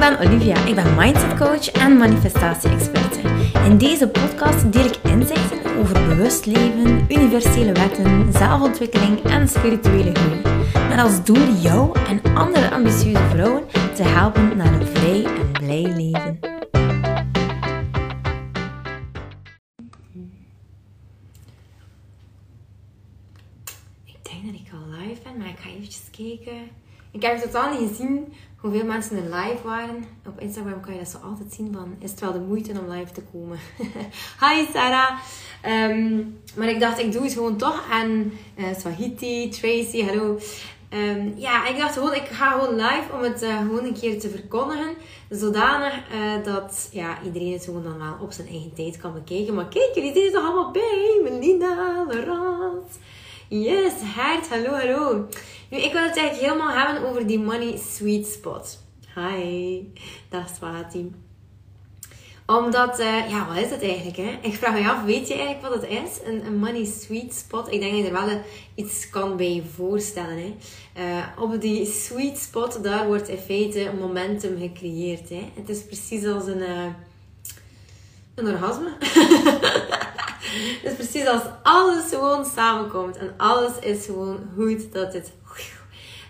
ben Olivia. Ik ben mindset coach en manifestatie-experte. In deze podcast deel ik inzichten over bewust leven, universele wetten, zelfontwikkeling en spirituele groei. Met als doel jou en andere ambitieuze vrouwen te helpen naar een vrij en blij leven. Ik denk dat ik al live ben, maar ik ga even kijken. Ik heb totaal niet gezien hoeveel mensen er live waren. Op Instagram kan je dat zo altijd zien van, is het wel de moeite om live te komen? Hi Sarah! Ehm, maar ik dacht, ik doe het gewoon toch. En uh, Swahiti, Tracy, hallo. Ehm, ja, ik dacht gewoon, ik ga gewoon live om het uh, gewoon een keer te verkondigen. Zodanig uh, dat ja, iedereen het gewoon dan wel op zijn eigen tijd kan bekijken. Maar kijk, jullie zijn er toch allemaal bij. Melinda, Laurent. Yes, hart, hallo, hallo. Nu, ik wil het eigenlijk helemaal hebben over die money sweet spot. Hi, dag Swati. Omdat, uh, ja, wat is het eigenlijk? Hè? Ik vraag me af, weet je eigenlijk wat het is? Een, een money sweet spot? Ik denk dat je er wel iets kan bij voorstellen. Hè? Uh, op die sweet spot, daar wordt in feite momentum gecreëerd. Hè? Het is precies als een, een orgasme. Is precies als alles gewoon samenkomt en alles is gewoon goed dat het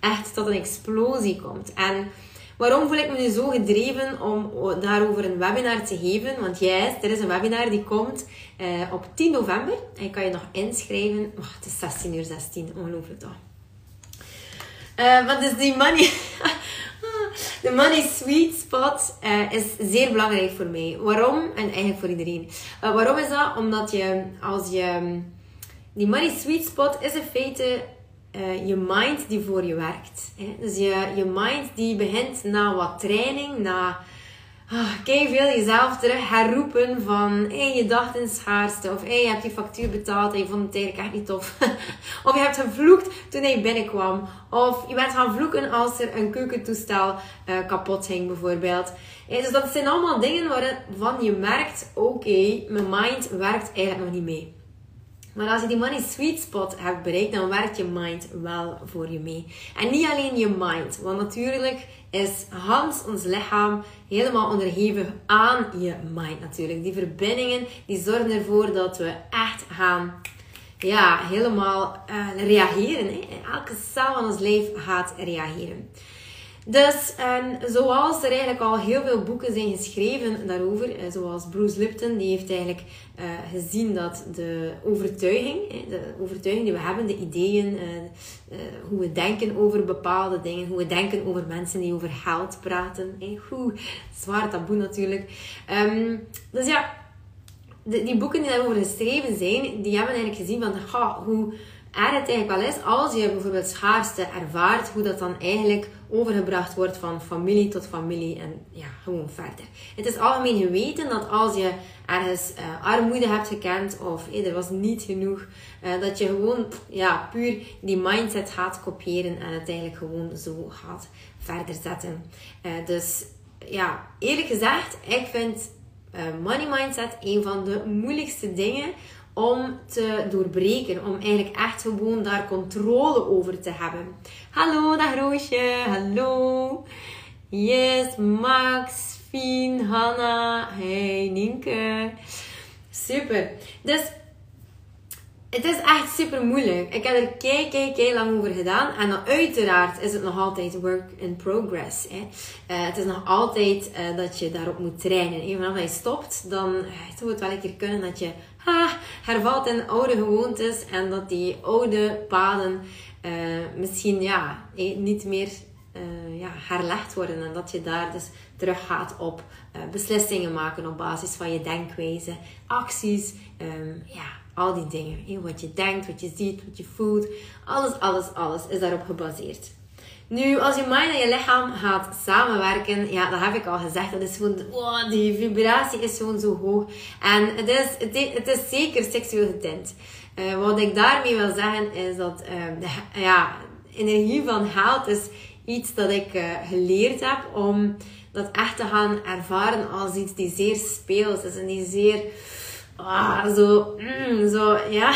echt tot een explosie komt. En waarom voel ik me nu zo gedreven om daarover een webinar te geven? Want yes, er is een webinar die komt uh, op 10 november. En je kan je nog inschrijven. Het is 16 uur 16, ongelooflijk toch? Uh, want dus die money... de money sweet spot uh, is zeer belangrijk voor mij. Waarom? En eigenlijk voor iedereen. Uh, waarom is dat? Omdat je als je... Die money sweet spot is in feite uh, je mind die voor je werkt. Hè? Dus je, je mind die begint na wat training, na oh, kijk veel jezelf terug herroepen van hey, je dacht in schaarste of hey, je hebt die factuur betaald en je vond het eigenlijk echt niet tof. of je hebt gevloekt toen hij binnenkwam. Of je bent gaan vloeken als er een keukentoestel uh, kapot ging bijvoorbeeld. dus dat zijn allemaal dingen waarvan je merkt, oké, mijn mind werkt eigenlijk nog niet mee. Maar als je die money sweet spot hebt bereikt, dan werkt je mind wel voor je mee. En niet alleen je mind, want natuurlijk is Hans, ons lichaam, helemaal onderhevig aan je mind natuurlijk. Die verbindingen, die zorgen ervoor dat we echt gaan ja, helemaal uh, reageren. Hè? Elke cel van ons lijf gaat reageren. Dus en zoals er eigenlijk al heel veel boeken zijn geschreven daarover, eh, zoals Bruce Lipton, die heeft eigenlijk uh, gezien dat de overtuiging, de overtuiging die we hebben, de ideeën, uh, hoe we denken over bepaalde dingen, hoe we denken over mensen die over geld praten, hoe zwaar taboe natuurlijk. Um, dus ja, die boeken die daarover geschreven zijn, die hebben eigenlijk gezien van ha, hoe er het eigenlijk wel is, als je bijvoorbeeld schaarste ervaart, hoe dat dan eigenlijk overgebracht wordt van familie tot familie en ja, gewoon verder. Het is algemeen geweten dat als je ergens uh, armoede hebt gekend of hey, er was niet genoeg, uh, dat je gewoon ja, puur die mindset gaat kopiëren en het eigenlijk gewoon zo gaat verder zetten. Uh, dus ja, eerlijk gezegd, ik vind money mindset een van de moeilijkste dingen om te doorbreken. Om eigenlijk echt gewoon daar controle over te hebben. Hallo, dag Roosje. Hallo. Yes, Max, Fien, Hanna. Hey, Nienke. Super. Dus het is echt super moeilijk. Ik heb er kei, kei, kei lang over gedaan. En uiteraard is het nog altijd work in progress. Hè. Uh, het is nog altijd uh, dat je daarop moet trainen. Even vanaf je stopt, dan zou het wel een keer kunnen dat je ha, hervalt in oude gewoontes. En dat die oude paden misschien ja, niet meer ja, herlegd worden. En dat je daar dus terug gaat op beslissingen maken op basis van je denkwijze, acties. Um, ja, al die dingen. Wat je denkt, wat je ziet, wat je voelt. Alles, alles, alles is daarop gebaseerd. Nu, als je mind en je lichaam gaat samenwerken, ja, dat heb ik al gezegd, dat is gewoon, wow, die vibratie is gewoon zo hoog. En het is, het is, zeker seksueel getint. Uh, wat ik daarmee wil zeggen, is dat uh, de ja, energie van geld is iets dat ik uh, geleerd heb om dat echt te gaan ervaren als iets die zeer speels is en die zeer ah, zo, mm, zo, ja.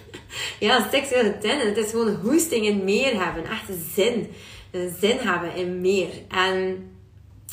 ja, seksueel getint. Het is gewoon hoesting en meer hebben. Echt zin. Zin hebben in meer. En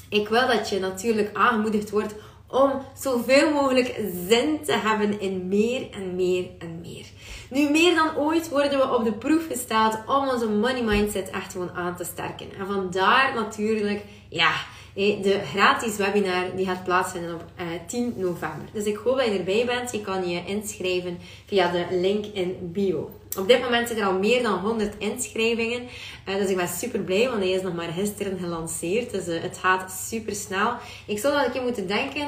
ik wil dat je natuurlijk aangemoedigd wordt om zoveel mogelijk zin te hebben in meer en meer en meer. Nu, meer dan ooit worden we op de proef gesteld om onze money mindset echt gewoon aan te sterken. En vandaar natuurlijk, ja, de gratis webinar die gaat plaatsvinden op 10 eh, november. Dus ik hoop dat je erbij bent. Je kan je inschrijven via de link in bio. Op dit moment zitten er al meer dan 100 inschrijvingen. Uh, dus ik ben super blij, want hij is nog maar gisteren gelanceerd. Dus het gaat super snel. Ik zou dat een keer moeten denken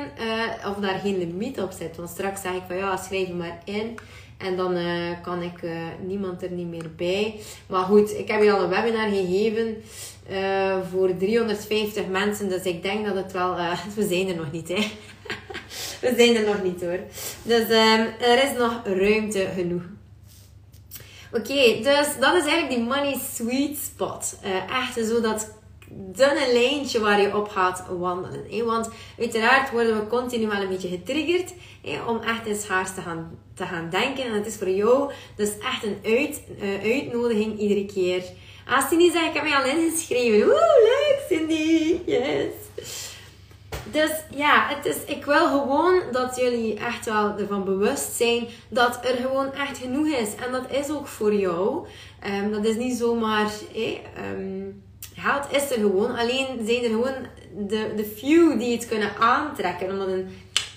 of daar geen limiet op zit. Want straks zeg ik van ja, schrijf maar in. En dan kan ik niemand er niet meer bij. Maar goed, ik heb je al een webinar gegeven. voor 350 mensen. Dus ik denk dat het wel. we zijn er nog niet, hè? we zijn er nog niet hoor. Dus um, er is nog ruimte genoeg. Oké, dus dat is eigenlijk die money sweet spot. Echt zo dat dunne lijntje waar je op gaat wandelen. Hè? Want uiteraard worden we continu wel een beetje getriggerd hè, om echt eens schaars te gaan, te gaan denken. En het is voor jou dus echt een uit, uh, uitnodiging iedere keer. Als Cindy zegt, ik heb mij al ingeschreven. Oeh, leuk Cindy! Yes! Dus ja, het is, ik wil gewoon dat jullie echt wel ervan bewust zijn dat er gewoon echt genoeg is. En dat is ook voor jou. Um, dat is niet zomaar. Hey, um, geld is er gewoon. Alleen zijn er gewoon de, de few die het kunnen aantrekken. Omdat een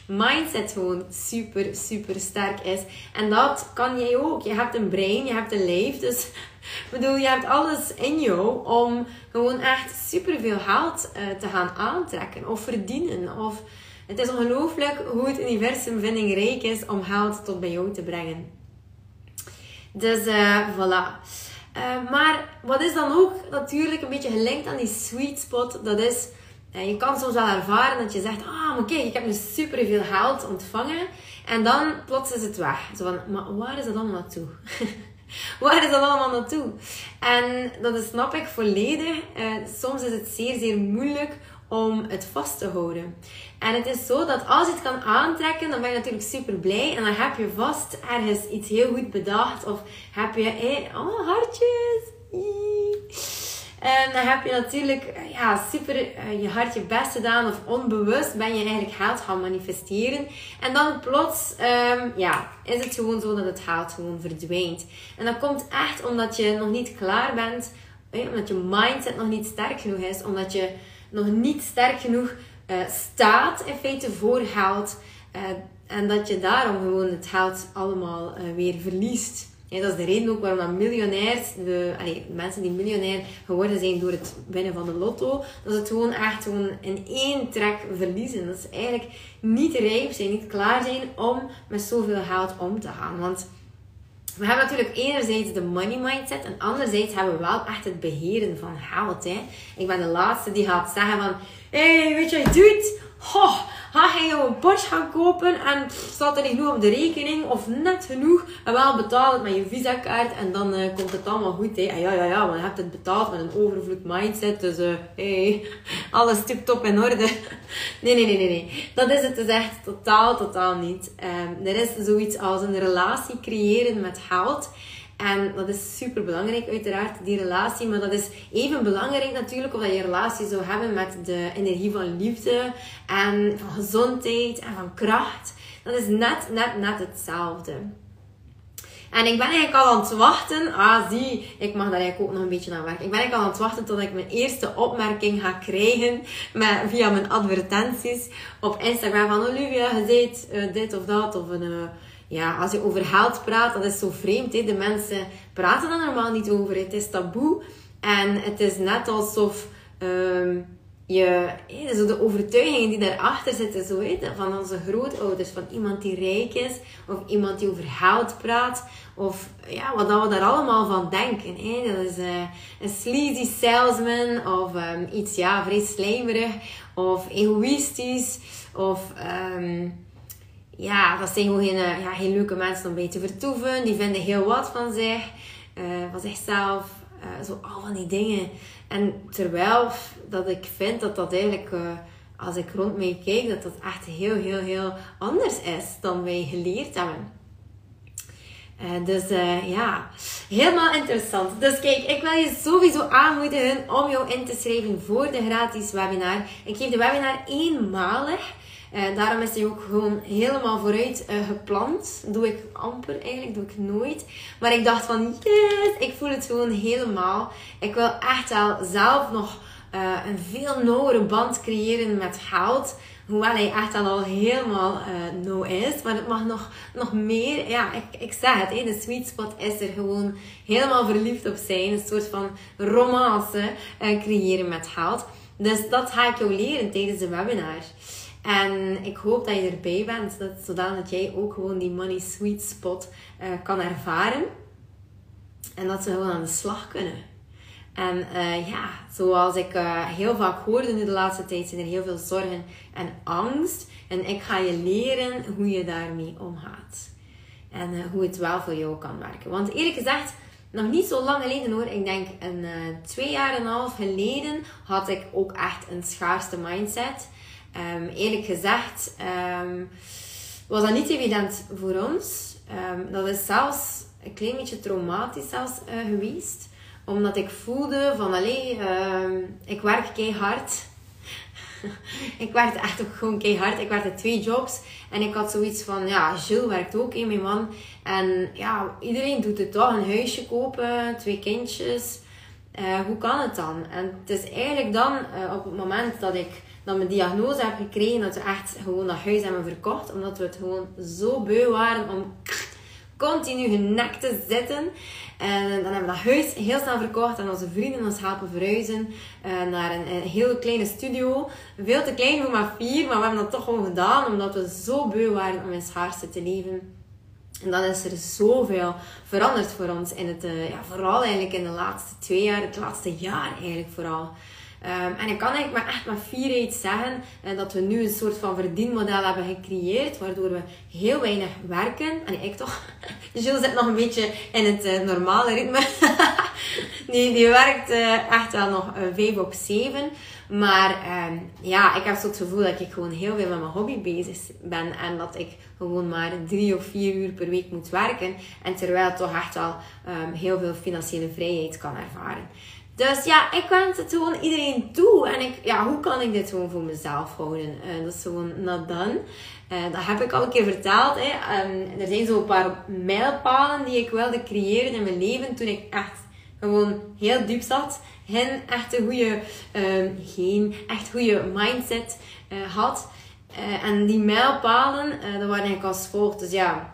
mindset gewoon super, super sterk is. En dat kan jij ook. Je hebt een brein, je hebt een lijf. Dus bedoel, je hebt alles in jou om gewoon echt super veel geld uh, te gaan aantrekken of verdienen. Of het is ongelooflijk hoe het universum vindingrijk is om geld tot bij jou te brengen. Dus uh, voilà. Uh, maar wat is dan ook natuurlijk een beetje gelinkt aan die sweet spot? Dat is en je kan soms wel ervaren dat je zegt, ah, kijk, ik heb nu super veel geld ontvangen. En dan plots is het weg. Zo van, maar waar is dat allemaal naartoe? waar is dat allemaal naartoe? En dat snap ik volledig. Uh, soms is het zeer, zeer moeilijk om het vast te houden. En het is zo dat als je het kan aantrekken, dan ben je natuurlijk super blij. En dan heb je vast ergens iets heel goed bedacht. Of heb je, hey, oh, hartjes. En dan heb je natuurlijk eh, ja, super uh, je hart je best gedaan of onbewust ben je eigenlijk geld gaan manifesteren. En dan plots um, ja, is het gewoon zo dat het geld gewoon verdwijnt. En dat komt echt omdat je nog niet klaar bent, eh, omdat je mindset nog niet sterk genoeg is, omdat je nog niet sterk genoeg uh, staat in feite voor geld. En dat je daarom gewoon het geld allemaal weer verliest. Ja, dat is de reden ook waarom dat miljonairs, de, mensen die miljonair geworden zijn door het winnen van de lotto, dat ze het gewoon echt gewoon in één trek verliezen. Dat ze eigenlijk niet rijp zijn, niet klaar zijn om met zoveel geld om te gaan. Want we hebben natuurlijk enerzijds de money mindset en anderzijds hebben we wel echt het beheren van geld. Hè. Ik ben de laatste die gaat zeggen van, hey, weet je wat je doet? Oh, ga je een Porsche gaan kopen en staat er niet genoeg op de rekening of net genoeg en wel betaal het met je visa kaart en dan uh, komt het allemaal goed. Hè. En ja, ja, ja, want je hebt het betaald met een overvloed mindset, dus uh, hey, alles tip-top in orde. nee, nee, nee, nee, nee. Dat is het dus echt totaal, totaal niet. Um, er is zoiets als een relatie creëren met geld. En dat is super belangrijk, uiteraard, die relatie. Maar dat is even belangrijk natuurlijk, of dat je relatie zou hebben met de energie van liefde en van gezondheid en van kracht. Dat is net, net, net hetzelfde. En ik ben eigenlijk al aan het wachten. Ah, zie, ik mag daar eigenlijk ook nog een beetje aan werken. Ik ben eigenlijk al aan het wachten tot ik mijn eerste opmerking ga krijgen via mijn advertenties op Instagram. Van Olivia, je ziet uh, dit of dat. Of een, uh, ja, als je over geld praat, dat is zo vreemd. Hè? De mensen praten er normaal niet over. Het is taboe. En het is net alsof um, je, zo de overtuigingen die daarachter zitten, zo van onze grootouders, van iemand die rijk is, of iemand die over geld praat, of ja, wat we daar allemaal van denken. Dat is uh, een sleazy salesman, of um, iets ja, vrij slijmerig, of egoïstisch, of um, ja, dat zijn gewoon geen, eh, ja, geen leuke mensen om bij te vertoeven. Die vinden heel wat van zich, uh, van zichzelf. Uh, zo al van die dingen. En terwijl dat ik vind dat dat eigenlijk, als ik rond mij kijk, dat dat echt heel, heel, heel anders is dan wij geleerd hebben. Dus ja, helemaal interessant. Dus kijk, ik wil je sowieso aanmoedigen om jou in te schrijven voor de gratis webinar. Ik geef de webinar eenmalig. Uh, daarom is hij ook gewoon helemaal vooruit gepland. Doe ik amper eigenlijk, doe ik nooit. Maar ik dacht van yes, ik voel het gewoon helemaal. Ik wil echt wel zelf nog een veel nauwere band creëren met geld. Hoewel hij echt al helemaal uh, no is. Maar het mag nog, nog meer. Ja, ik, ik zeg het. De sweet spot is er gewoon helemaal verliefd op zijn. Een soort van romance uh, creëren met geld. Dus dat ga ik jou leren tijdens de webinar. En ik hoop dat je erbij bent. Dat, zodat jij ook gewoon die money sweet spot uh, kan ervaren. En dat ze gewoon aan de slag kunnen. En uh, ja, zoals ik uh, heel vaak hoorde nu de laatste tijd, zijn er heel veel zorgen en angst. En ik ga je leren hoe je daarmee omgaat. En hoe het wel voor jou kan werken. Want eerlijk gezegd, nog niet zo lang geleden hoor. Ik denk een twee jaar en een half geleden had ik ook echt een schaarste mindset. Um, eerlijk gezegd um, was dat niet evident voor ons. Um, dat is zelfs een klein beetje traumatisch zelfs geweest omdat ik voelde van, allee, ik werk keihard. ik werkte echt ook gewoon keihard. Ik werkte twee jobs. En ik had zoiets van, ja, Jules werkt ook, in mijn man. En ja, iedereen doet het toch. Een huisje kopen, twee kindjes. Uh, hoe kan het dan? En het is eigenlijk dan, uh, op het moment dat ik dan mijn diagnose heb gekregen, dat we echt gewoon dat huis hebben verkocht. Omdat we het gewoon zo beu waren om continu genekt te zitten. En dan hebben we dat huis heel snel verkocht en onze vrienden ons helpen verhuizen uh, naar een, een heel kleine studio. Veel te klein voor maar vier, maar we hebben dat toch gewoon gedaan omdat we zo beu waren om in schaarste te leven. En dan is er zoveel veranderd voor ons in het, uh, ja, vooral eigenlijk in de laatste twee jaar, het laatste jaar eigenlijk vooral. Um, en ik kan eigenlijk maar echt met fierheid zeggen uh, dat we nu een soort van verdienmodel hebben gecreëerd, waardoor we heel weinig werken. En ik toch, Jules zit nog een beetje in het uh, normale ritme. die, die werkt uh, echt wel nog 5 op 7. Maar um, ja, ik heb zo het gevoel dat ik gewoon heel veel met mijn hobby bezig ben. En dat ik gewoon maar drie of vier uur per week moet werken. En terwijl toch echt wel um, heel veel financiële vrijheid kan ervaren. Dus ja, ik wens het gewoon iedereen toe. En ik, ja, hoe kan ik dit gewoon voor mezelf houden? Uh, dat is gewoon not done. Uh, dat heb ik al een keer verteld. Hè. Um, er zijn zo'n paar mijlpalen die ik wilde creëren in mijn leven toen ik echt gewoon heel diep zat. Geen echt een goede, um, geen echt goede mindset uh, had. en die mijlpalen, dat waren eigenlijk als volgt. Dus ja,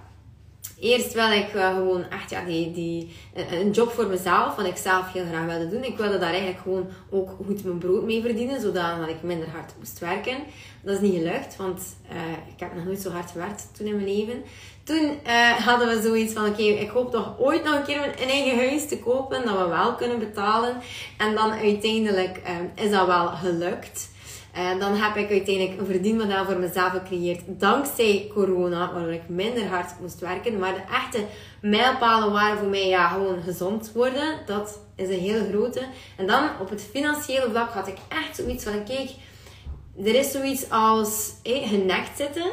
Eerst wil ik gewoon echt ja, die, die, een job voor mezelf, wat ik zelf heel graag wilde doen. Ik wilde daar eigenlijk gewoon ook goed mijn brood mee verdienen, zodat ik minder hard moest werken. Dat is niet gelukt, want uh, ik heb nog nooit zo hard gewerkt toen in mijn leven. Toen uh, hadden we zoiets van, oké, ik hoop toch ooit nog een keer een eigen huis te kopen, dat we wel kunnen betalen. En dan uiteindelijk is dat wel gelukt. En dan heb ik uiteindelijk een verdienmodel voor mezelf gecreëerd. Dankzij corona, waardoor ik minder hard moest werken. Maar de echte mijlpalen waren voor mij ja, gewoon gezond worden. Dat is een heel grote. En dan op het financiële vlak had ik echt zoiets van: kijk, er is zoiets als hey, genekt zitten.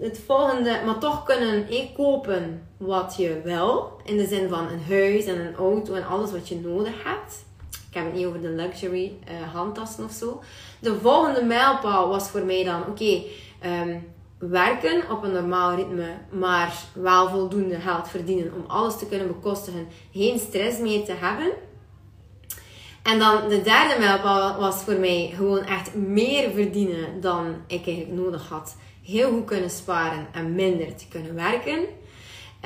Het volgende, maar toch kunnen kopen wat je wil. In de zin van een huis en een auto en alles wat je nodig hebt. Heb het niet over de luxury uh, handtassen of zo. De volgende mijlpaal was voor mij dan, oké, ehm, werken op een normaal ritme, maar wel voldoende geld verdienen om alles te kunnen bekostigen, geen stress meer te hebben. En dan de derde mijlpaal was voor mij gewoon echt meer verdienen dan ik eigenlijk nodig had. Heel goed kunnen sparen en minder te kunnen werken.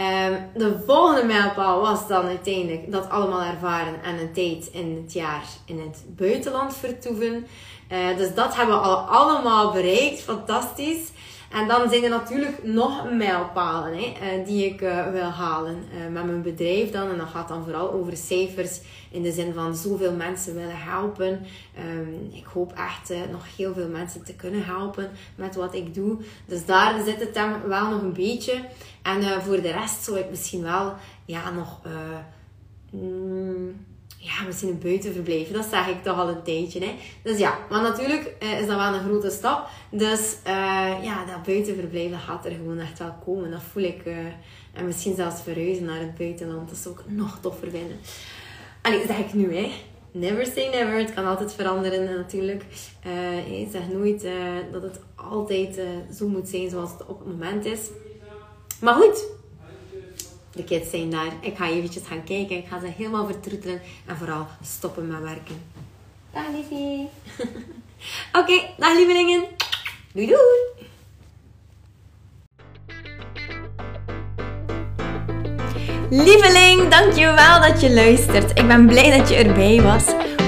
Um, de volgende mijlpaal was dan uiteindelijk dat allemaal ervaren en een tijd in het jaar in het buitenland vertoeven. Uh, dus dat hebben we al allemaal bereikt. Fantastisch. En dan zijn er natuurlijk nog mijlpalen hè, uh, die ik uh, wil halen uh, met mijn bedrijf dan. En dat gaat dan vooral over cijfers in de zin van zoveel mensen willen helpen. Um, ik hoop echt nog heel veel mensen te kunnen helpen met wat ik doe. Dus daar zit het dan wel nog een beetje. En voor de rest zou ik misschien wel ja, nog... Mm, ja, misschien een buitenverblijf. Dat zeg ik toch al een tijdje. Hè? Dus ja, maar natuurlijk uh, is dat wel een grote stap. Dus uh, ja, dat dat buitenverblijf, dat gaat er gewoon echt wel komen. Dat voel ik. Uh, en misschien zelfs verhuizen naar het buitenland. Dat zou ik nog toffer vinden. Allee, zeg ik nu, hè. Never say never. Het kan altijd veranderen natuurlijk. Ik zeg nooit dat het altijd zo moet zijn zoals het op het moment is. Maar goed, de kids zijn daar. Ik ga eventjes gaan kijken. Ik ga ze helemaal vertroetelen. En vooral stoppen met werken. Dag liefie. Oké, dag lievelingen. Doei doei. Lieveling, dankjewel dat je luistert. Ik ben blij dat je erbij was.